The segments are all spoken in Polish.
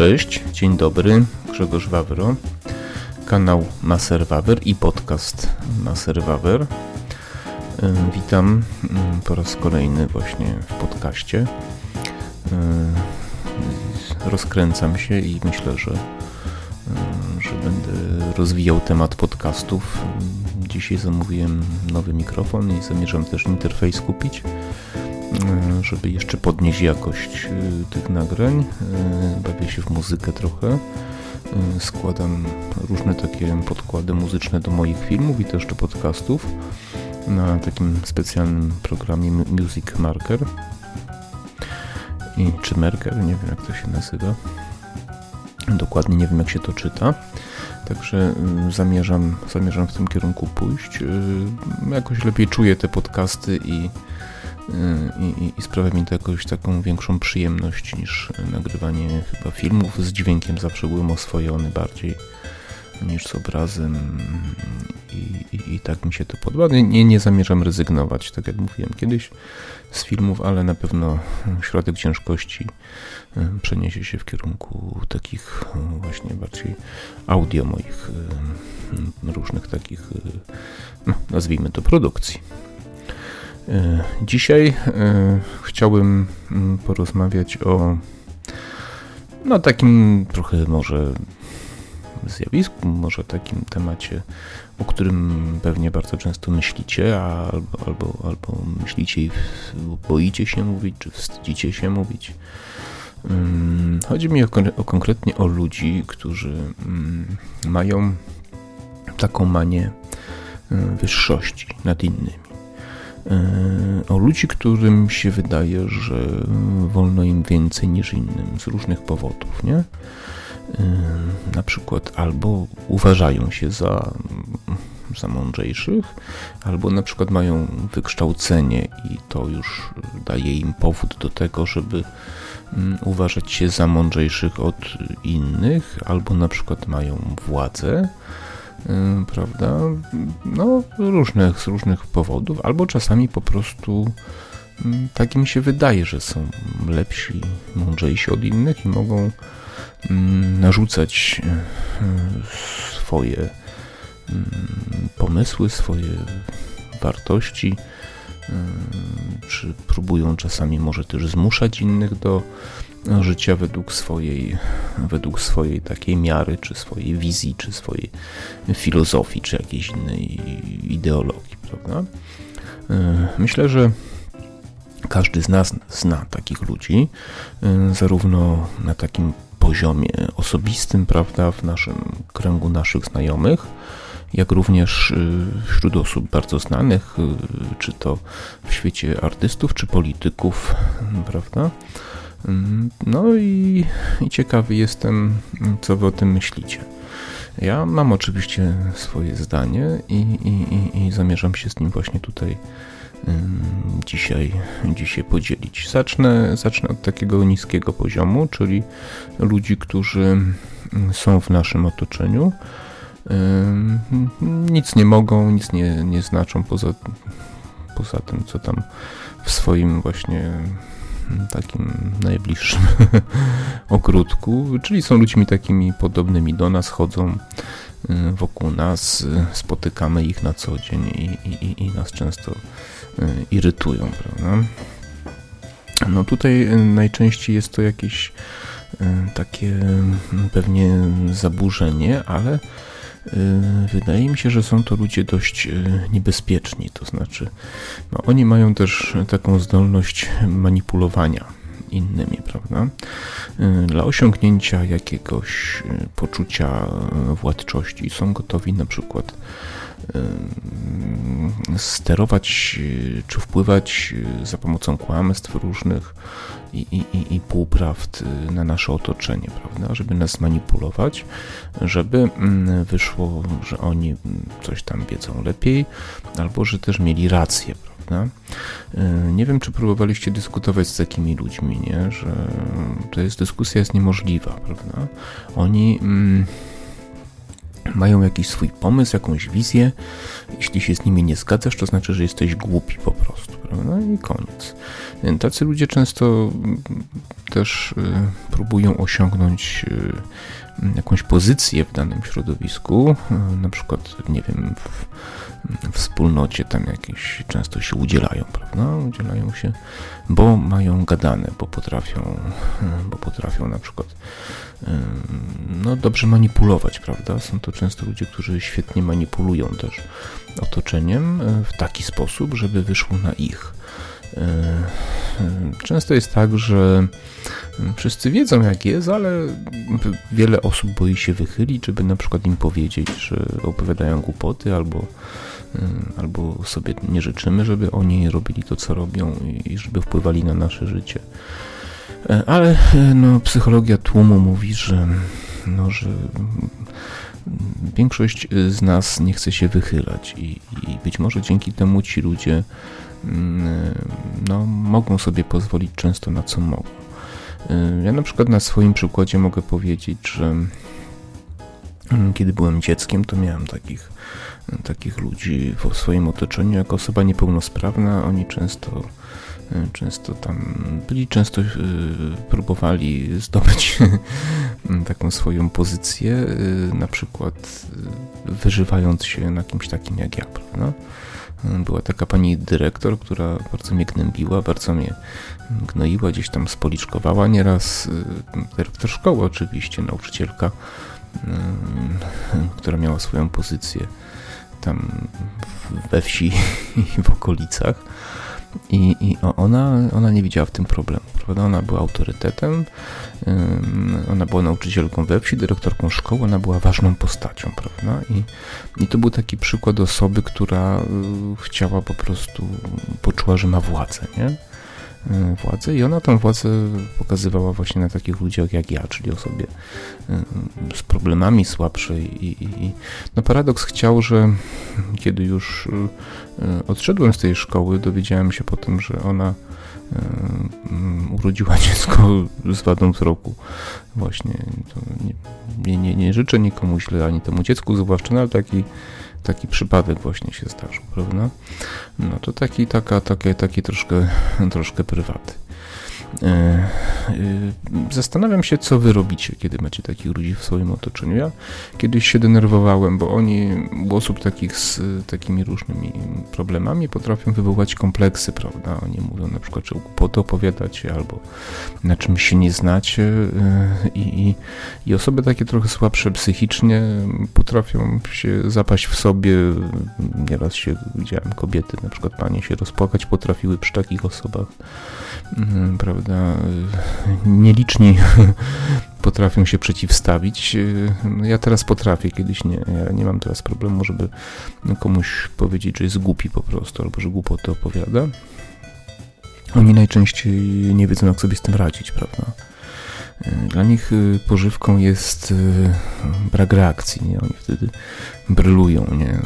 Cześć, dzień dobry, Grzegorz Wawro, kanał Maserwawer i podcast Maserwawer. Witam po raz kolejny właśnie w podcaście. Rozkręcam się i myślę, że, że będę rozwijał temat podcastów. Dzisiaj zamówiłem nowy mikrofon i zamierzam też interfejs kupić żeby jeszcze podnieść jakość e, tych nagrań. E, bawię się w muzykę trochę. Składam różne takie podkłady muzyczne do moich filmów i też do podcastów na takim specjalnym programie Music Marker. I, czy Merker, nie wiem jak to się nazywa. Dokładnie nie wiem jak się to czyta. Także zamierzam, zamierzam w tym kierunku pójść. Jakoś lepiej czuję te podcasty i i, i, i sprawia mi to jakąś taką większą przyjemność niż nagrywanie chyba filmów z dźwiękiem. Zawsze byłem oswojony bardziej niż z obrazem i, i, i tak mi się to podoba. Nie, nie zamierzam rezygnować, tak jak mówiłem kiedyś z filmów, ale na pewno środek ciężkości przeniesie się w kierunku takich właśnie bardziej audio moich różnych takich, no, nazwijmy to produkcji. E, dzisiaj e, chciałbym mm, porozmawiać o no takim trochę może zjawisku, może takim temacie, o którym pewnie bardzo często myślicie, albo, albo, albo myślicie i boicie się mówić, czy wstydzicie się mówić. Mm, chodzi mi o, o konkretnie o ludzi, którzy mm, mają taką manię e, wyższości nad innymi. E, o ludzi, którym się wydaje, że wolno im więcej niż innym z różnych powodów, nie? E, na przykład albo uważają się za, za mądrzejszych, albo na przykład mają wykształcenie i to już daje im powód do tego, żeby mm, uważać się za mądrzejszych od innych, albo na przykład mają władzę, prawda? No, różnych, z różnych powodów, albo czasami po prostu mm, tak im się wydaje, że są lepsi, mądrzejsi od innych i mogą mm, narzucać y, swoje mm, pomysły, swoje wartości, y, czy próbują czasami może też zmuszać innych do życia według swojej, według swojej takiej miary, czy swojej wizji, czy swojej filozofii, czy jakiejś innej ideologii, prawda? E, myślę, że każdy z nas zna takich ludzi, e, zarówno na takim poziomie osobistym, prawda, w naszym kręgu naszych znajomych, jak również e, wśród osób bardzo znanych, czy to w świecie artystów, czy polityków, prawda? No i, i ciekawy jestem, co wy o tym myślicie. Ja mam oczywiście swoje zdanie i, i, i zamierzam się z nim właśnie tutaj dzisiaj, dzisiaj podzielić. Zacznę, zacznę od takiego niskiego poziomu, czyli ludzi, którzy są w naszym otoczeniu. Nic nie mogą, nic nie, nie znaczą poza, poza tym, co tam w swoim właśnie takim najbliższym ogródku, czyli są ludźmi takimi podobnymi do nas, chodzą y, wokół nas, y, spotykamy ich na co dzień i, i, i nas często y, irytują, prawda? No tutaj najczęściej jest to jakieś takie pewnie zaburzenie, ale wydaje mi się, że są to ludzie dość y, niebezpieczni, to znaczy no, oni mają też taką zdolność manipulowania innymi, prawda? Y, dla osiągnięcia jakiegoś poczucia władczości są gotowi na przykład sterować czy wpływać za pomocą kłamstw różnych i, i, i półprawd na nasze otoczenie, prawda? Żeby nas manipulować, żeby mm, wyszło, że oni coś tam wiedzą lepiej, albo że też mieli rację, prawda? Nie wiem, czy próbowaliście dyskutować z takimi ludźmi, nie? Że to jest dyskusja jest niemożliwa, prawda? Oni. Mm, mają jakiś swój pomysł, jakąś wizję. Jeśli się z nimi nie zgadzasz, to znaczy, że jesteś głupi po prostu. prawda? I koniec. Tacy ludzie często też próbują osiągnąć jakąś pozycję w danym środowisku, na przykład, nie wiem, w wspólnocie tam jakieś często się udzielają, prawda? Udzielają się, bo mają gadane, bo potrafią, bo potrafią na przykład no, dobrze manipulować, prawda? Są to często ludzie, którzy świetnie manipulują też otoczeniem e, w taki sposób, żeby wyszło na ich. E, często jest tak, że wszyscy wiedzą jak jest, ale wiele osób boi się wychylić, żeby na przykład im powiedzieć, że opowiadają głupoty albo albo sobie nie życzymy, żeby oni robili to, co robią i żeby wpływali na nasze życie. E, ale e, no, psychologia tłumu mówi, że, no, że większość z nas nie chce się wychylać i, i być może dzięki temu ci ludzie mm, no, mogą sobie pozwolić często na co mogą. E, ja na przykład na swoim przykładzie mogę powiedzieć, że mm, kiedy byłem dzieckiem, to miałem takich takich ludzi w swoim otoczeniu. Jako osoba niepełnosprawna, oni często często tam byli, często y, próbowali zdobyć taką swoją pozycję, y, na przykład y, wyżywając się na kimś takim jak ja, prawda? Była taka pani dyrektor, która bardzo mnie gnębiła, bardzo mnie gnoiła, gdzieś tam spoliczkowała nieraz. Dyrektor szkoły oczywiście, nauczycielka, która miała swoją pozycję tam we wsi i w okolicach. I, i ona, ona nie widziała w tym problemu, prawda? Ona była autorytetem, ona była nauczycielką we wsi, dyrektorką szkoły, ona była ważną postacią, prawda? I, i to był taki przykład osoby, która y, chciała po prostu, poczuła, że ma władzę, nie? E, władzę i ona tę władzę pokazywała właśnie na takich ludziach jak ja, czyli osobie e, z problemami słabszej i, i no paradoks chciał, że kiedy już e, odszedłem z tej szkoły, dowiedziałem się potem, że ona urodziła dziecko z wadą wzroku. Właśnie nie, nie, nie, życzę nikomu źle, ani temu dziecku zwłaszcza, no, ale taki taki przypadek właśnie się zdarzył, prawda? No to taki, taka, takie, taki troszkę, troszkę prywaty. E, e, zastanawiam się, co wy robicie, kiedy macie takich ludzi w swoim otoczeniu. Ja kiedyś się denerwowałem, bo oni u osób takich z takimi różnymi problemami potrafią wywołać kompleksy, prawda? Oni mówią na przykład, że po to opowiadacie albo na czymś się nie znacie e, i, i, i osoby takie trochę słabsze psychicznie potrafią się zapaść w sobie. Nieraz się widziałem kobiety, na przykład panie się rozpłakać potrafiły przy takich osobach, mm, prawda? Prawda, nieliczni potrafią się przeciwstawić. Ja teraz potrafię, kiedyś nie. Ja nie mam teraz problemu, żeby komuś powiedzieć, że jest głupi po prostu, albo że głupoty opowiada. Oni najczęściej nie wiedzą, jak sobie z tym radzić, prawda? Dla nich y, pożywką jest y, brak reakcji, nie? Oni wtedy brylują, nie?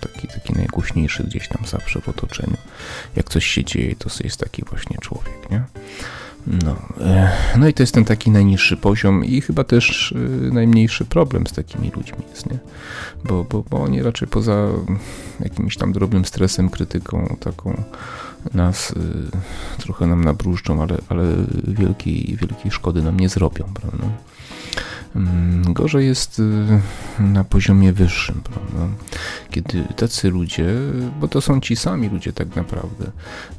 Taki, taki najgłośniejszy gdzieś tam zawsze w otoczeniu. Jak coś się dzieje, to jest taki właśnie człowiek, nie? No, e, no i to jest ten taki najniższy poziom i chyba też e, najmniejszy problem z takimi ludźmi jest, nie? Bo, bo, bo oni raczej poza jakimś tam drobnym stresem, krytyką taką nas y, trochę nam nabruszczą, ale, ale wielkiej, wielkiej szkody nam nie zrobią, prawda? Mm, gorzej jest y, na poziomie wyższym, prawda? Kiedy tacy ludzie, bo to są ci sami ludzie tak naprawdę,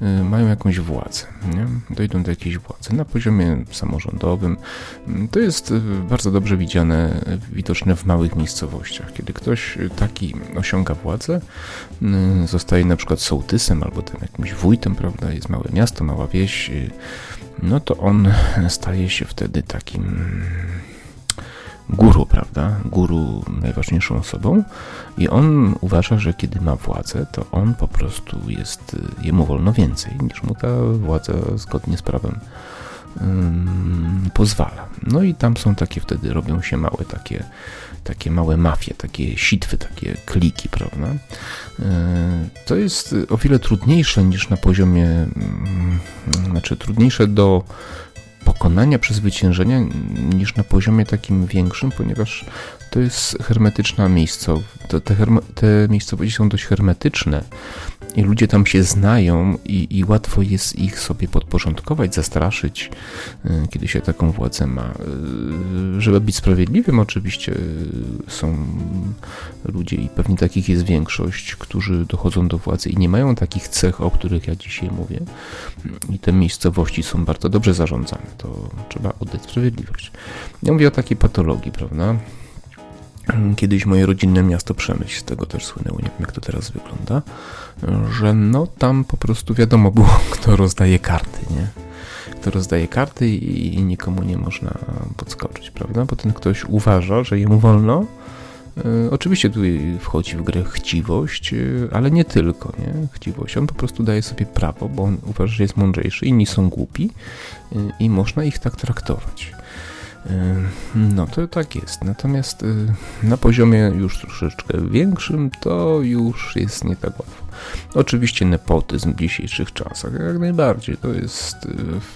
y, mają jakąś władzę, nie? dojdą do jakiejś władzy na poziomie samorządowym. Mm, to jest y, bardzo dobrze widziane, widoczne w małych miejscowościach. Kiedy ktoś taki osiąga władzę, zostaje na przykład sołtysem albo tym jakimś wójtem, prawda? Jest małe miasto, mała wieś, no to on staje się wtedy takim guru, prawda? Guru najważniejszą osobą i on uważa, że kiedy ma władzę, to on po prostu jest, jemu wolno więcej niż mu ta władza zgodnie z prawem pozwala. No i tam są takie, wtedy robią się małe takie, takie małe mafie, takie sitwy, takie kliki, prawda? To jest o wiele trudniejsze niż na poziomie, znaczy trudniejsze do pokonania, przezwyciężenia niż na poziomie takim większym, ponieważ to jest hermetyczna miejscowość. Te, te, te miejscowości są dość hermetyczne i ludzie tam się znają i, i łatwo jest ich sobie podporządkować, zastraszyć, y, kiedy się taką władzę ma. Y, żeby być sprawiedliwym, oczywiście są ludzie i pewnie takich jest większość, którzy dochodzą do władzy i nie mają takich cech, o których ja dzisiaj mówię. I te miejscowości są bardzo dobrze zarządzane. To trzeba oddać sprawiedliwość. Ja mówię o takiej patologii, prawda? Kiedyś moje rodzinne miasto Przemyśl, z tego też słynęło, nie wiem jak to teraz wygląda, że no tam po prostu wiadomo było, kto rozdaje karty, nie? Kto rozdaje karty i, nikomu nie można podskoczyć, prawda? Bo ten ktoś uważa, że jemu wolno. E, oczywiście tu wchodzi w grę chciwość, e, ale nie tylko, nie? Chciwość. On po prostu daje sobie prawo, bo on uważa, że jest mądrzejszy, inni są głupi e, i można ich tak traktować. No to tak jest. Natomiast y, na poziomie już troszeczkę większym to już jest nie tak łatwo. Oczywiście nepotyzm w dzisiejszych czasach, jak najbardziej, to jest y,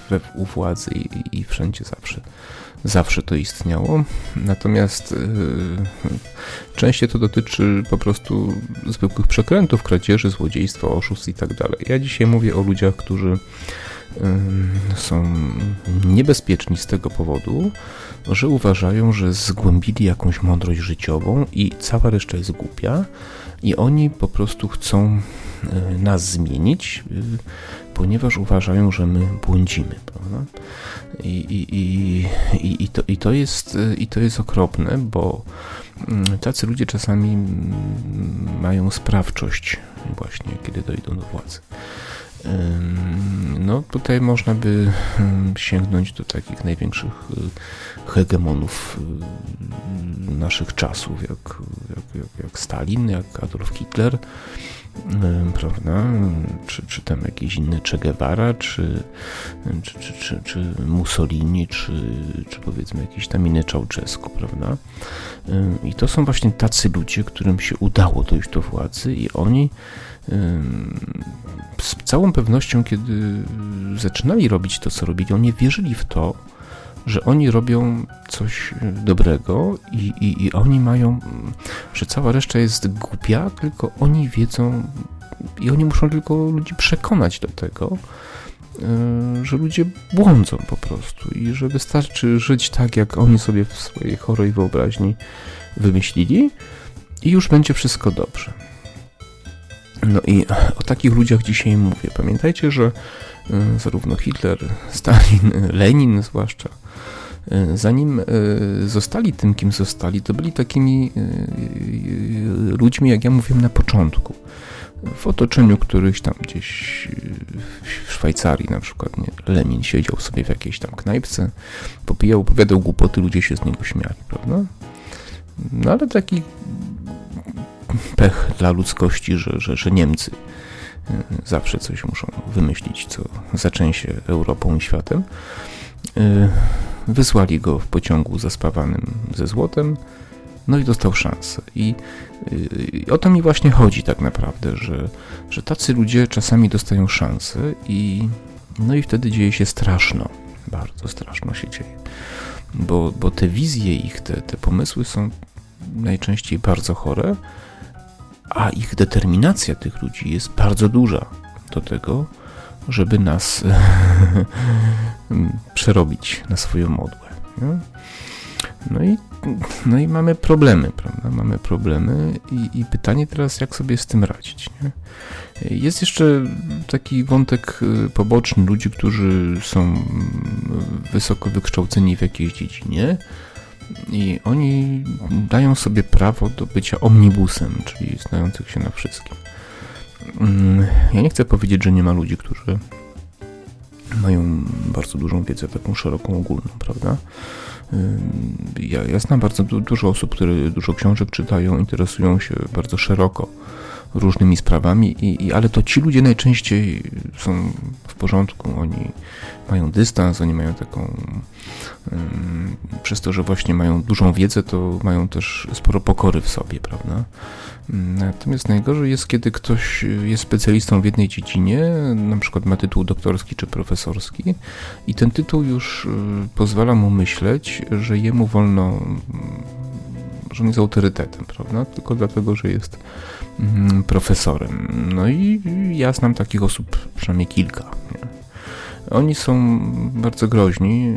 we, u władzy i, i wszędzie zawsze, zawsze to istniało. Natomiast yy, częściej to dotyczy po prostu zwykłych przekrętów, kradzieży, złodziejstwa, oszustw i tak dalej. Ja dzisiaj mówię o ludziach, którzy są niebezpieczni z tego powodu, że uważają, że zgłębili jakąś mądrość życiową i cała reszta jest głupia i oni po prostu chcą e, nas zmienić, e, ponieważ uważają, że my błądzimy. Prawda? I, i, i, i, to, i, to jest, e, I to jest okropne, bo mm, tacy ludzie czasami mm, mają sprawczość właśnie, kiedy dojdą do władzy. No tutaj można by sięgnąć do takich największych y, hegemonów y, naszych czasów, jak, jak, jak, jak Stalin, jak Adolf Hitler, prawda, czy, czy tam jakiś inny Che Guevara, czy, czy, czy, czy, czy Mussolini, czy, czy powiedzmy jakiś tam inny Ceausescu, prawda. I to są właśnie tacy ludzie, którym się udało dojść do władzy i oni z całą pewnością, kiedy zaczynali robić to, co robili, oni wierzyli w to, że oni robią coś dobrego i, i, i oni mają, że cała reszta jest głupia, tylko oni wiedzą i oni muszą tylko ludzi przekonać do tego, e, że ludzie błądzą po prostu i że wystarczy żyć tak, jak oni sobie w swojej chorej wyobraźni wymyślili i już będzie wszystko dobrze. No i o takich ludziach dzisiaj mówię. Pamiętajcie, że y, zarówno Hitler, Stalin, Lenin zwłaszcza, zanim y, zostali tym, kim zostali, to byli takimi ludźmi, jak ja mówiłem na początku. W otoczeniu którychś tam gdzieś w Szwajcarii na przykład, nie? Lenin siedział sobie w jakiejś tam knajpce, popijał, opowiadał głupoty, ludzie się z niego śmiali, prawda? No ale taki pech dla ludzkości, że, że, że Niemcy e, zawsze coś muszą wymyślić, co zaczęsie Europą i światem. Wysłali go w pociągu zaspawanym ze złotem, no i dostał szansę. I, I, o to mi właśnie chodzi tak naprawdę, że, że tacy ludzie czasami dostają szansę i no i wtedy dzieje się straszno, bardzo straszno się dzieje. Bo, bo te wizje ich, te, te pomysły są najczęściej bardzo chore, a ich determinacja tych ludzi jest bardzo duża do tego, żeby nas przerobić na swoją modłę. No i, no i mamy problemy, prawda? Mamy problemy i, i pytanie teraz, jak sobie z tym radzić. Nie? Jest jeszcze taki wątek y, poboczny ludzi, którzy są wysoko wykształceni w jakiejś dziedzinie, i oni dają sobie prawo do bycia omnibusem, czyli znających się na wszystkim. Mm, ja nie chcę powiedzieć, że nie ma ludzi, którzy mają bardzo dużą wiedzę, taką szeroką, ogólną, prawda? Ja, ja znam bardzo dużo osób, które dużo książek czytają, interesują się bardzo szeroko różnymi sprawami, i, i, ale to ci ludzie najczęściej są w porządku, oni mają dystans, oni mają taką. Przez to, że właśnie mają dużą wiedzę, to mają też sporo pokory w sobie, prawda? Natomiast najgorzej jest, kiedy ktoś jest specjalistą w jednej dziedzinie, na przykład ma tytuł doktorski czy profesorski, i ten tytuł już y, pozwala mu myśleć, że jemu wolno, że on jest autorytetem, prawda? Tylko dlatego, że jest mm, profesorem. No i ja znam takich osób przynajmniej kilka. Oni są bardzo groźni,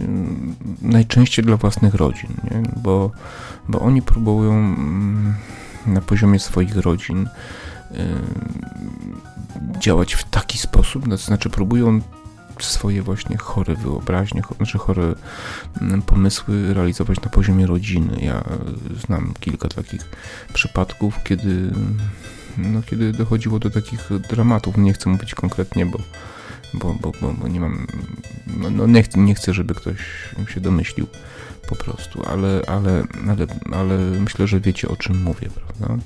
najczęściej dla własnych rodzin, nie? Bo, bo oni próbują mm, na poziomie swoich rodzin działać w taki sposób, to znaczy próbują swoje właśnie chore wyobraźnie, znaczy chore mm, pomysły realizować na poziomie rodziny. Ja znam kilka takich przypadków, kiedy, no, kiedy dochodziło do takich dramatów. Nie chcę mówić konkretnie, bo, bo, bo, bo, bo nie mam, no, no nie, chcę, nie chcę, żeby ktoś się domyślił po prostu, ale, ale, ale, ale myślę, że wiecie o czym mówię, prawda?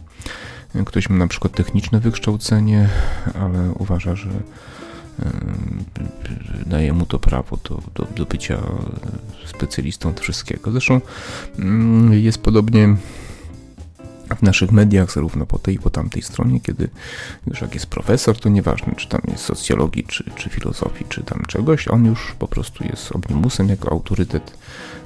Ktoś ma na przykład techniczne wykształcenie, ale uważa, że daje mu to prawo do, do, do bycia specjalistą od wszystkiego. Zresztą mm, jest podobnie w naszych mediach, zarówno po tej i po tamtej stronie, kiedy już jak jest profesor, to nieważne, czy tam jest socjologii, czy, czy filozofii, czy tam czegoś, on już po prostu jest omnimusem jako autorytet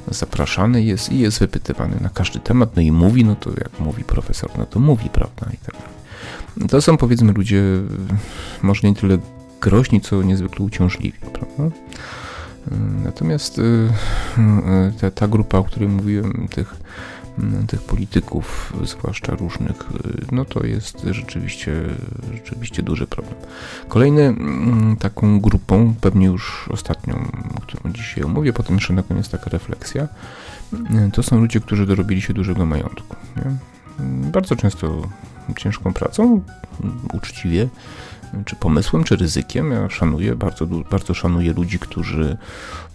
zapraszany jest i jest wypytywany na każdy temat, no i mówi, no to jak mówi profesor, no to mówi, prawda, i tak dalej. To są powiedzmy ludzie może nie tyle groźni, co niezwykle uciążliwi, prawda? Natomiast y, y, ta, ta grupa, o której mówiłem, tych tych polityków, zwłaszcza różnych, y, no to jest rzeczywiście, rzeczywiście duży problem. Kolejny mm, taką grupą, pewnie już ostatnią, którą dzisiaj omówię, potem jeszcze na koniec taka refleksja, y, to są ludzie, którzy dorobili się dużego majątku. Nie? Bardzo często ciężką pracą, uczciwie, czy pomysłem, czy ryzykiem. Ja szanuję, bardzo, bardzo szanuję ludzi, którzy,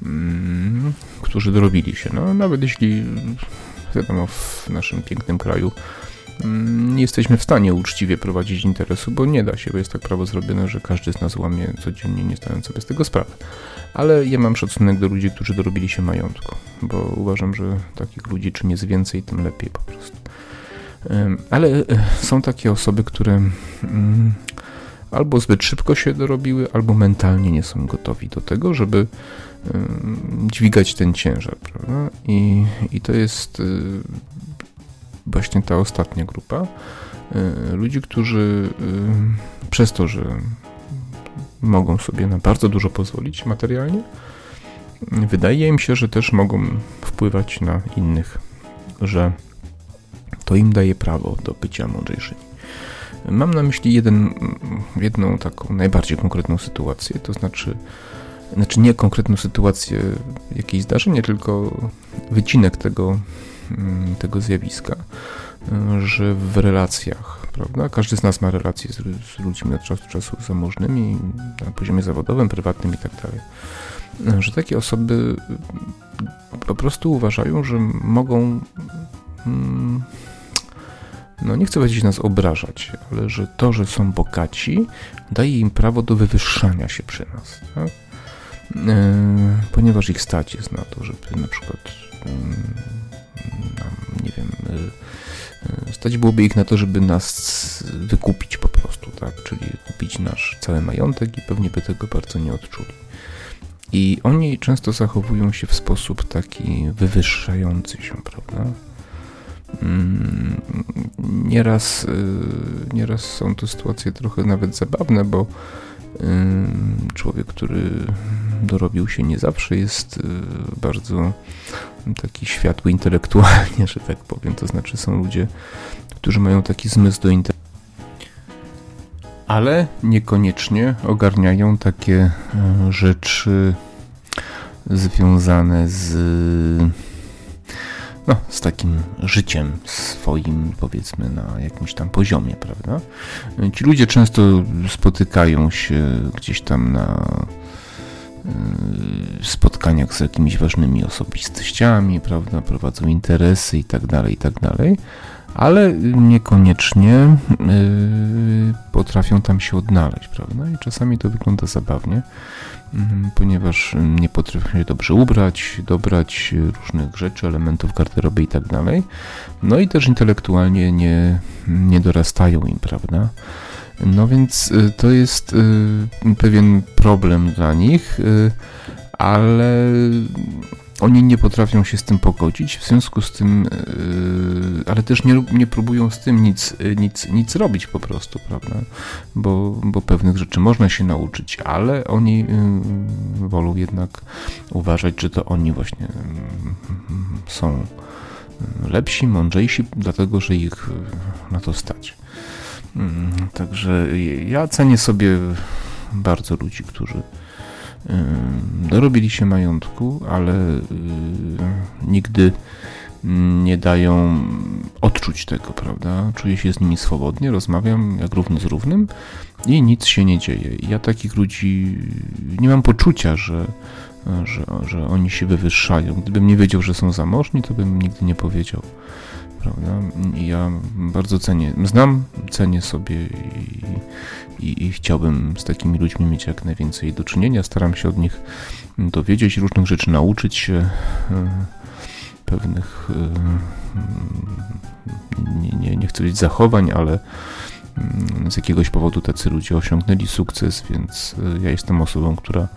mm, którzy dorobili się. No, nawet jeśli wiadomo, w naszym pięknym kraju mm, nie jesteśmy w stanie uczciwie prowadzić interesu, bo nie da się, bo jest tak prawo zrobione, że każdy z nas łamie codziennie, nie zdając sobie z tego sprawy. Ale ja mam szacunek do ludzi, którzy dorobili się majątku, bo uważam, że takich ludzi czym jest więcej, tym lepiej po prostu. Ale e, są takie osoby, które mm, albo zbyt szybko się dorobiły, albo mentalnie nie są gotowi do tego, żeby dźwigać ten ciężar, prawda? I, i to jest y, właśnie ta ostatnia grupa y, ludzi, którzy y, przez to, że mogą sobie na bardzo dużo pozwolić materialnie, wydaje im się, że też mogą wpływać na innych, że to im daje prawo do bycia mądrzejszymi. Mam na myśli jeden, jedną taką najbardziej konkretną sytuację, to znaczy znaczy nie konkretną sytuację jakiejś zdarzenia, tylko wycinek tego, mm, tego zjawiska, że w relacjach, prawda, każdy z nas ma relacje z, z ludźmi od czasu do czasu zamożnymi, na poziomie zawodowym, prywatnym i tak dalej, że takie osoby po prostu uważają, że mogą mm, no nie chcę powiedzieć nas obrażać, ale że to, że są bogaci, daje im prawo do wywyższania się przy nas. Tak? E, ponieważ ich stać jest na to, żeby na przykład nam, nie wiem, e, e, stać byłoby ich na to, żeby nas wykupić po prostu, tak, czyli kupić nasz cały majątek i pewnie by tego bardzo nie odczuli. I oni często zachowują się w sposób taki wywyższający się, prawda? Mm, nieraz, nieraz są to sytuacje trochę nawet zabawne, bo człowiek, który dorobił się nie zawsze jest y, bardzo taki światły intelektualnie, że tak powiem. To znaczy są ludzie, którzy mają taki zmysł do intelektu. Ale niekoniecznie ogarniają takie e, rzeczy związane z no, z takim życiem swoim, powiedzmy, na jakimś tam poziomie, prawda? Ci ludzie często spotykają się gdzieś tam na y, spotkaniach z jakimiś ważnymi osobistościami, prawda, prowadzą interesy i tak dalej, i tak dalej, ale niekoniecznie y, potrafią tam się odnaleźć, prawda, i czasami to wygląda zabawnie. Mhm, ponieważ nie potrafią się dobrze ubrać, dobrać różnych rzeczy, elementów garderoby tak dalej. No i też intelektualnie nie, nie dorastają im, prawda? No więc y, to jest y, pewien problem dla nich, y, ale oni nie potrafią się z tym pogodzić, w związku z tym, ale też nie, nie próbują z tym nic, nic, nic robić po prostu, prawda? Bo, bo pewnych rzeczy można się nauczyć, ale oni wolą jednak uważać, że to oni właśnie są lepsi, mądrzejsi, dlatego że ich na to stać. Mm, także ja cenię sobie bardzo ludzi, którzy dorobili się majątku, ale y, nigdy nie dają odczuć tego, prawda? Czuję się z nimi swobodnie, rozmawiam jak równy z równym i nic się nie dzieje. Ja takich ludzi nie mam poczucia, że, że, że oni się wywyższają. Gdybym nie wiedział, że są zamożni, to bym nigdy nie powiedział prawda? I ja bardzo cenię, znam, cenię sobie i, i, i, chciałbym z takimi ludźmi mieć jak najwięcej do czynienia. Staram się od nich dowiedzieć różnych rzeczy, nauczyć się e, pewnych, e, nie, nie, nie chcę powiedzieć zachowań, ale mm, z jakiegoś powodu tacy ludzie osiągnęli sukces, więc e, ja jestem osobą, która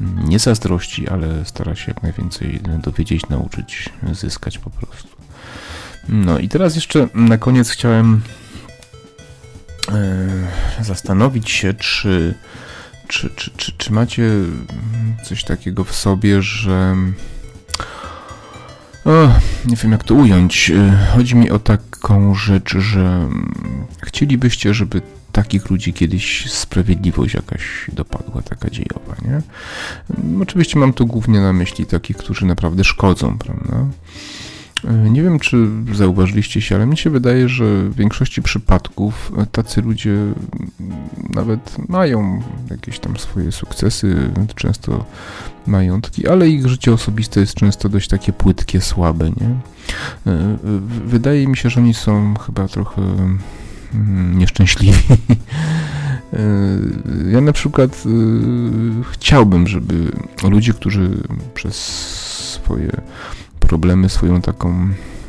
nie zazdrości, ale stara się jak najwięcej dowiedzieć, nauczyć, zyskać po prostu. No i teraz jeszcze na koniec chciałem e, zastanowić się, czy, czy, czy, czy, czy macie coś takiego w sobie, że. O, nie wiem jak to ująć. E, chodzi mi o taką rzecz, że chcielibyście, żeby takich ludzi kiedyś sprawiedliwość jakaś dopadła, taka dziejowa, nie? Oczywiście mam tu głównie na myśli takich, którzy naprawdę szkodzą, prawda? E, nie wiem, czy zauważyliście się, ale mi się wydaje, że w większości przypadków tacy ludzie nawet mają jakieś tam swoje sukcesy, często majątki, ale ich życie osobiste jest często dość takie płytkie, słabe, nie? E, wydaje mi się, że oni są chyba trochę mm, nieszczęśliwi. E, ja na przykład chciałbym, żeby ludzie, którzy przez swoje problemy, swoją taką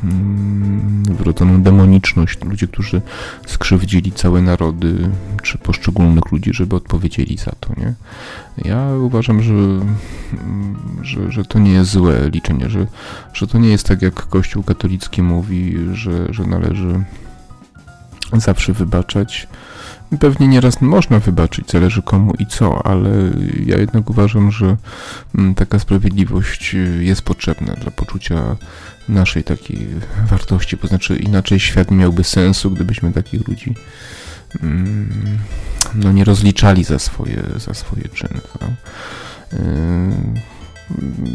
mm, wrodzoną demoniczność, ludzie, którzy skrzywdzili całe narody, czy poszczególnych ludzi, żeby odpowiedzieli za to, nie? Ja uważam, że, mm, że, że to nie jest złe liczenie, że, że to nie jest tak, jak Kościół katolicki mówi, że, że należy zawsze wybaczać, Pewnie nieraz można wybaczyć, zależy komu i co, ale ja jednak uważam, że mm, taka sprawiedliwość y, jest potrzebna dla poczucia naszej takiej wartości. To znaczy, inaczej świat miałby sensu, gdybyśmy takich ludzi mm, no, nie rozliczali za swoje, za swoje czyny. Tak?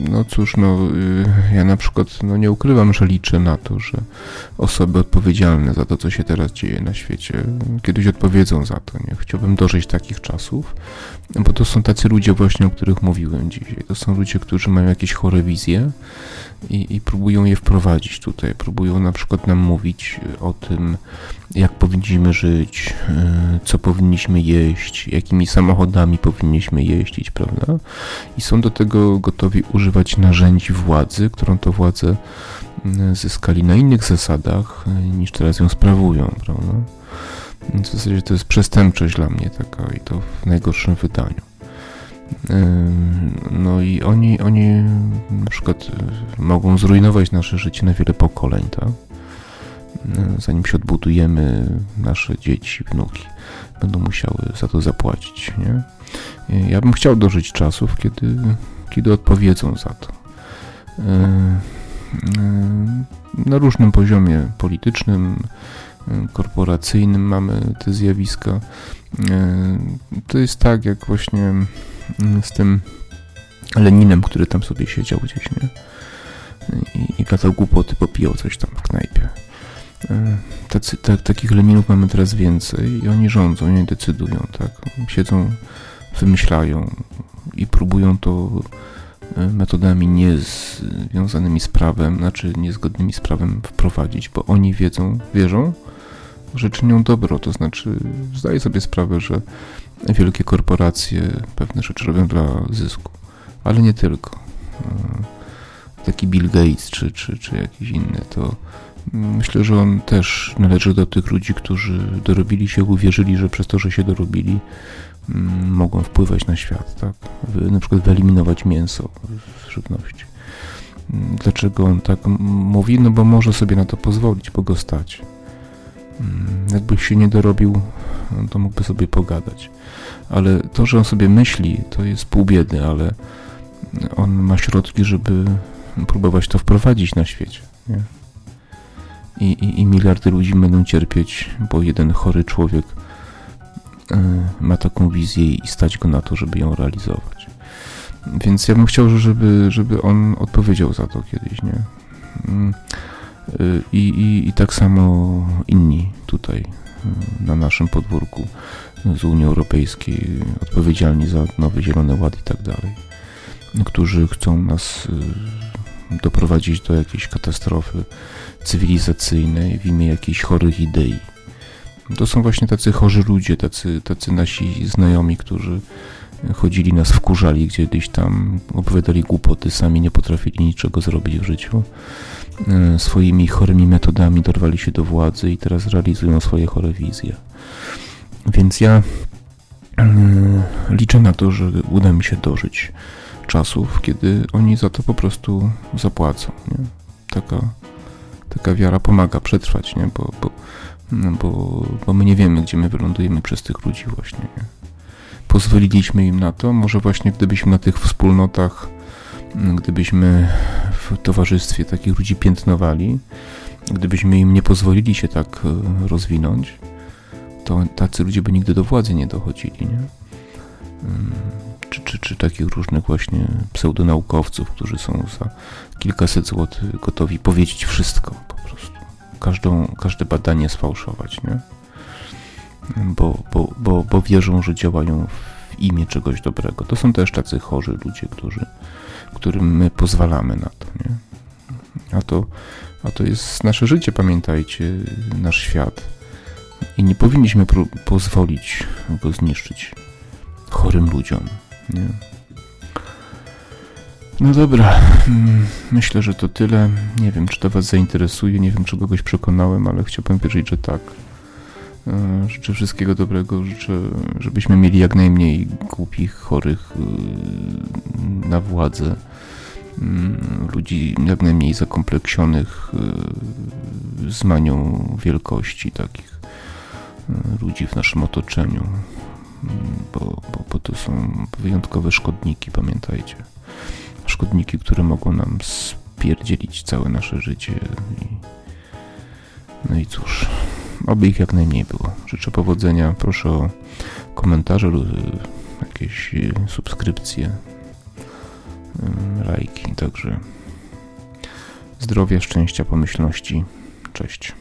No cóż, no y, ja na przykład no nie ukrywam, że liczę na to, że osoby odpowiedzialne za to, co się teraz dzieje na świecie, kiedyś odpowiedzą za to. Nie? Chciałbym dożyć takich czasów, bo to są tacy ludzie właśnie, o których mówiłem dzisiaj. To są ludzie, którzy mają jakieś chore wizje i, i próbują je wprowadzić tutaj. Próbują na przykład nam mówić o tym, jak powinniśmy żyć, e, co powinniśmy jeść, jakimi samochodami powinniśmy jeździć, prawda? I są do tego gotowi używać narzędzi władzy, którą to władzę zyskali na innych zasadach, e, niż teraz ją sprawują, prawda? W zasadzie to jest przestępczość dla mnie taka i to w najgorszym wydaniu. No i oni, oni na przykład mogą zrujnować nasze życie na wiele pokoleń, tak? Zanim się odbudujemy, nasze dzieci, wnuki będą musiały za to zapłacić, nie? Ja bym chciał dożyć czasów, kiedy, kiedy odpowiedzą za to. Na różnym poziomie politycznym, korporacyjnym mamy te zjawiska. To jest tak, jak właśnie z tym Leninem, który tam sobie siedział gdzieś, nie? I, i gadał głupoty, popijał coś tam w knajpie. E, tacy, tak, takich Leninów mamy teraz więcej i oni rządzą, oni decydują, tak? Siedzą, wymyślają i próbują to e, metodami niezwiązanymi z prawem, znaczy niezgodnymi z prawem wprowadzić, bo oni wiedzą, wierzą, że czynią dobro, to znaczy zdaję sobie sprawę, że wielkie korporacje pewne rzeczy robią dla zysku, ale nie tylko. E, taki Bill Gates czy, czy, czy jakiś inny, to myślę, że on też należy do tych ludzi, którzy dorobili się, uwierzyli, że przez to, że się dorobili, mm, mogą wpływać na świat, tak? Na przykład wyeliminować mięso z żywności. Dlaczego on tak mówi? No bo może sobie na to pozwolić, bo go stać. Mm, jakby się nie dorobił, to mógłby sobie pogadać. Ale to, że on sobie myśli, to jest pół biedy, ale on ma środki, żeby próbować to wprowadzić na świecie. Nie? I, i, I miliardy ludzi będą cierpieć, bo jeden chory człowiek y, ma taką wizję i stać go na to, żeby ją realizować. Więc ja bym chciał, żeby, żeby on odpowiedział za to kiedyś, nie? Mm, I, i, tak samo inni tutaj y, na naszym podwórku z Unii Europejskiej, odpowiedzialni za nowy Zielony Ład i tak dalej, którzy chcą nas y, doprowadzić do jakiejś katastrofy cywilizacyjnej w imię jakichś chorych idei. To są właśnie tacy chorzy ludzie, tacy, tacy nasi znajomi, którzy chodzili nas wkurzali kiedyś tam, opowiadali głupoty, sami nie potrafili niczego zrobić w życiu. E, swoimi chorymi metodami dorwali się do władzy i teraz realizują swoje chore wizje. Więc ja e, liczę na to, że uda mi się dożyć czasów, kiedy oni za to po prostu zapłacą. Nie? Taka, taka wiara pomaga przetrwać, nie? Bo, bo, no bo, bo my nie wiemy, gdzie my wylądujemy przez tych ludzi właśnie. Nie? pozwoliliśmy im na to. Może właśnie gdybyśmy na tych wspólnotach, mm, gdybyśmy w towarzystwie takich ludzi piętnowali, gdybyśmy im nie pozwolili się tak e, rozwinąć, to tacy ludzie by nigdy do władzy nie dochodzili, nie? Czy, czy, czy takich różnych właśnie pseudonaukowców, którzy są za kilkaset złotych gotowi powiedzieć wszystko po prostu. Każdą, każde badanie sfałszować, nie? bo, bo, bo, bo wierzą, że działają w imię czegoś dobrego. To są też tacy chorzy ludzie, którzy, którym my pozwalamy na to. Nie? A, to a to jest nasze życie, pamiętajcie, nasz świat. I nie powinniśmy pozwolić go zniszczyć chorym ludziom. Nie? No dobra, mm, myślę, że to tyle. Nie wiem, czy to Was zainteresuje, nie wiem, czy kogoś przekonałem, ale chciałbym wierzyć, że tak. E, życzę wszystkiego dobrego, życzę, żebyśmy mieli jak najmniej głupich, chorych e, na władzę, mm, ludzi jak najmniej zakompleksionych e, z manią wielkości takich ludzi w naszym otoczeniu, bo, bo, bo to są wyjątkowe szkodniki, pamiętajcie. Szkodniki, które mogą nam spierdzielić całe nasze życie. I, no i cóż. Oby ich jak najmniej było. Życzę powodzenia. Proszę o komentarze lub jakieś y, subskrypcje, lajki. Także zdrowia, szczęścia, pomyślności. Cześć.